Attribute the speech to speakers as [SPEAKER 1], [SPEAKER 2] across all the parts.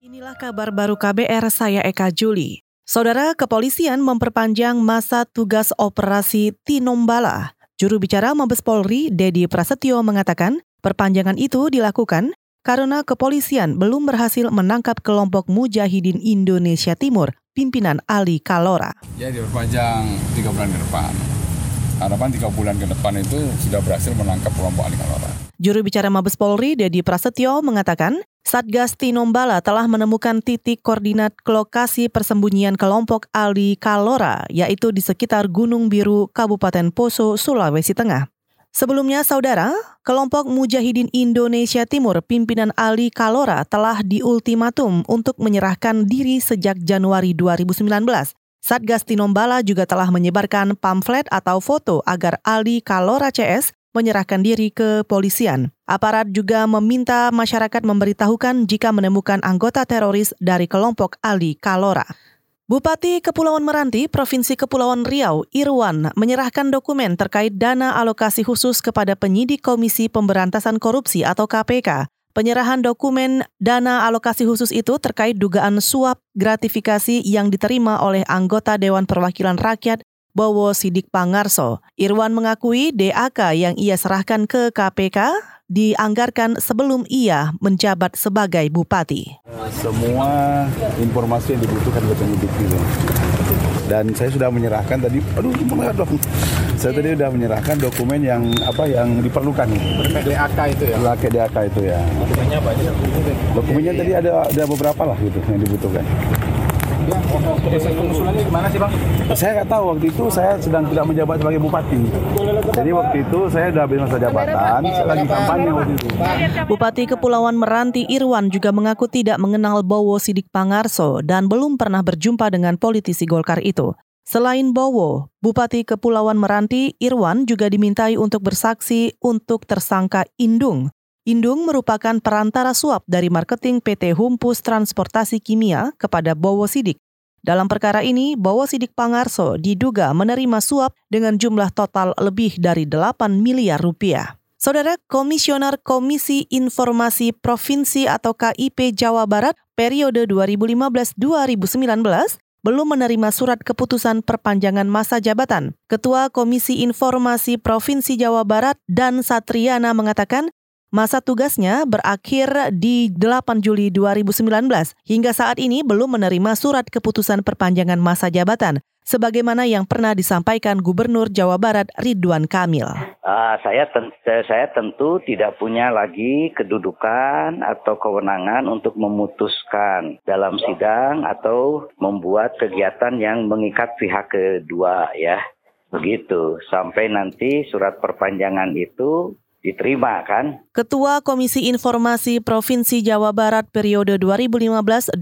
[SPEAKER 1] Inilah kabar baru KBR, saya Eka Juli. Saudara kepolisian memperpanjang masa tugas operasi Tinombala. Juru bicara Mabes Polri, Dedi Prasetyo mengatakan, perpanjangan itu dilakukan karena kepolisian belum berhasil menangkap kelompok Mujahidin Indonesia Timur, pimpinan Ali Kalora.
[SPEAKER 2] Ya diperpanjang tiga bulan ke depan. Harapan tiga bulan ke depan itu sudah berhasil menangkap kelompok Ali Kalora.
[SPEAKER 1] Juru bicara Mabes Polri, Dedi Prasetyo mengatakan, Satgas Tinombala telah menemukan titik koordinat lokasi persembunyian kelompok Ali Kalora, yaitu di sekitar Gunung Biru, Kabupaten Poso, Sulawesi Tengah. Sebelumnya, saudara, kelompok Mujahidin Indonesia Timur pimpinan Ali Kalora telah diultimatum untuk menyerahkan diri sejak Januari 2019. Satgas Tinombala juga telah menyebarkan pamflet atau foto agar Ali Kalora CS menyerahkan diri ke polisian. Aparat juga meminta masyarakat memberitahukan jika menemukan anggota teroris dari kelompok Ali Kalora. Bupati Kepulauan Meranti, Provinsi Kepulauan Riau, Irwan, menyerahkan dokumen terkait dana alokasi khusus kepada penyidik Komisi Pemberantasan Korupsi atau KPK. Penyerahan dokumen dana alokasi khusus itu terkait dugaan suap gratifikasi yang diterima oleh anggota Dewan Perwakilan Rakyat Bowo Sidik Pangarso. Irwan mengakui DAK yang ia serahkan ke KPK dianggarkan sebelum ia menjabat sebagai bupati.
[SPEAKER 3] Semua informasi yang dibutuhkan oleh penyidik itu. Dan saya sudah menyerahkan tadi, aduh gimana dong. Saya tadi sudah menyerahkan dokumen yang apa yang diperlukan.
[SPEAKER 2] Berkait DAK itu ya?
[SPEAKER 3] Berkait DAK itu ya.
[SPEAKER 2] Dokumennya apa aja?
[SPEAKER 3] Dokumennya tadi ada ada beberapa lah gitu yang dibutuhkan.
[SPEAKER 2] Bang?
[SPEAKER 3] Saya nggak tahu waktu itu saya sedang tidak menjabat sebagai bupati. Jadi waktu itu saya sudah habis masa jabatan, saya lagi kampanye waktu itu.
[SPEAKER 1] Bupati Kepulauan Meranti Irwan juga mengaku tidak mengenal Bowo Sidik Pangarso dan belum pernah berjumpa dengan politisi Golkar itu. Selain Bowo, Bupati Kepulauan Meranti Irwan juga dimintai untuk bersaksi untuk tersangka Indung. Indung merupakan perantara suap dari marketing PT Humpus Transportasi Kimia kepada Bowo Sidik. Dalam perkara ini, Bowo Sidik Pangarso diduga menerima suap dengan jumlah total lebih dari 8 miliar rupiah. Saudara Komisioner Komisi Informasi Provinsi atau KIP Jawa Barat periode 2015-2019 belum menerima surat keputusan perpanjangan masa jabatan. Ketua Komisi Informasi Provinsi Jawa Barat dan Satriana mengatakan Masa tugasnya berakhir di 8 Juli 2019. Hingga saat ini belum menerima surat keputusan perpanjangan masa jabatan sebagaimana yang pernah disampaikan Gubernur Jawa Barat Ridwan Kamil.
[SPEAKER 4] Uh, saya, ten saya tentu tidak punya lagi kedudukan atau kewenangan untuk memutuskan dalam sidang atau membuat kegiatan yang mengikat pihak kedua ya. Begitu. Sampai nanti surat perpanjangan itu diterima kan.
[SPEAKER 1] Ketua Komisi Informasi Provinsi Jawa Barat periode 2015-2019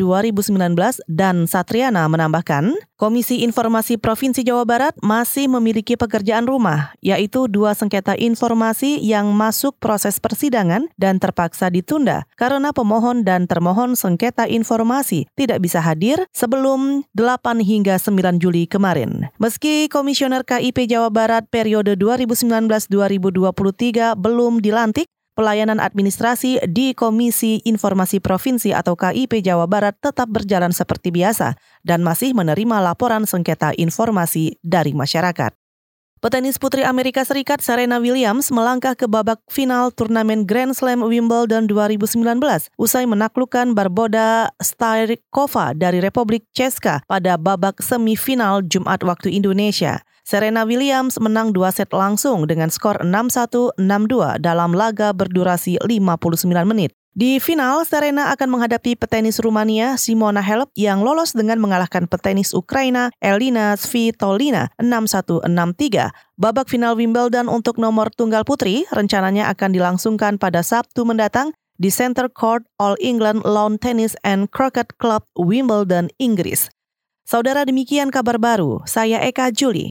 [SPEAKER 1] dan Satriana menambahkan, Komisi Informasi Provinsi Jawa Barat masih memiliki pekerjaan rumah, yaitu dua sengketa informasi yang masuk proses persidangan dan terpaksa ditunda karena pemohon dan termohon sengketa informasi tidak bisa hadir sebelum 8 hingga 9 Juli kemarin. Meski Komisioner KIP Jawa Barat periode 2019-2023 belum dilantik, pelayanan administrasi di Komisi Informasi Provinsi atau KIP Jawa Barat tetap berjalan seperti biasa dan masih menerima laporan sengketa informasi dari masyarakat. Petenis putri Amerika Serikat Serena Williams melangkah ke babak final turnamen Grand Slam Wimbledon 2019 usai menaklukkan Barboda Styrkova dari Republik Ceska pada babak semifinal Jumat waktu Indonesia. Serena Williams menang dua set langsung dengan skor 6-1, 6-2 dalam laga berdurasi 59 menit. Di final, Serena akan menghadapi petenis Rumania Simona Halep yang lolos dengan mengalahkan petenis Ukraina Elina Svitolina 6-1, 6-3. Babak final Wimbledon untuk nomor tunggal putri rencananya akan dilangsungkan pada Sabtu mendatang di Center Court All England Lawn Tennis and Croquet Club Wimbledon, Inggris. Saudara demikian kabar baru, saya Eka Juli.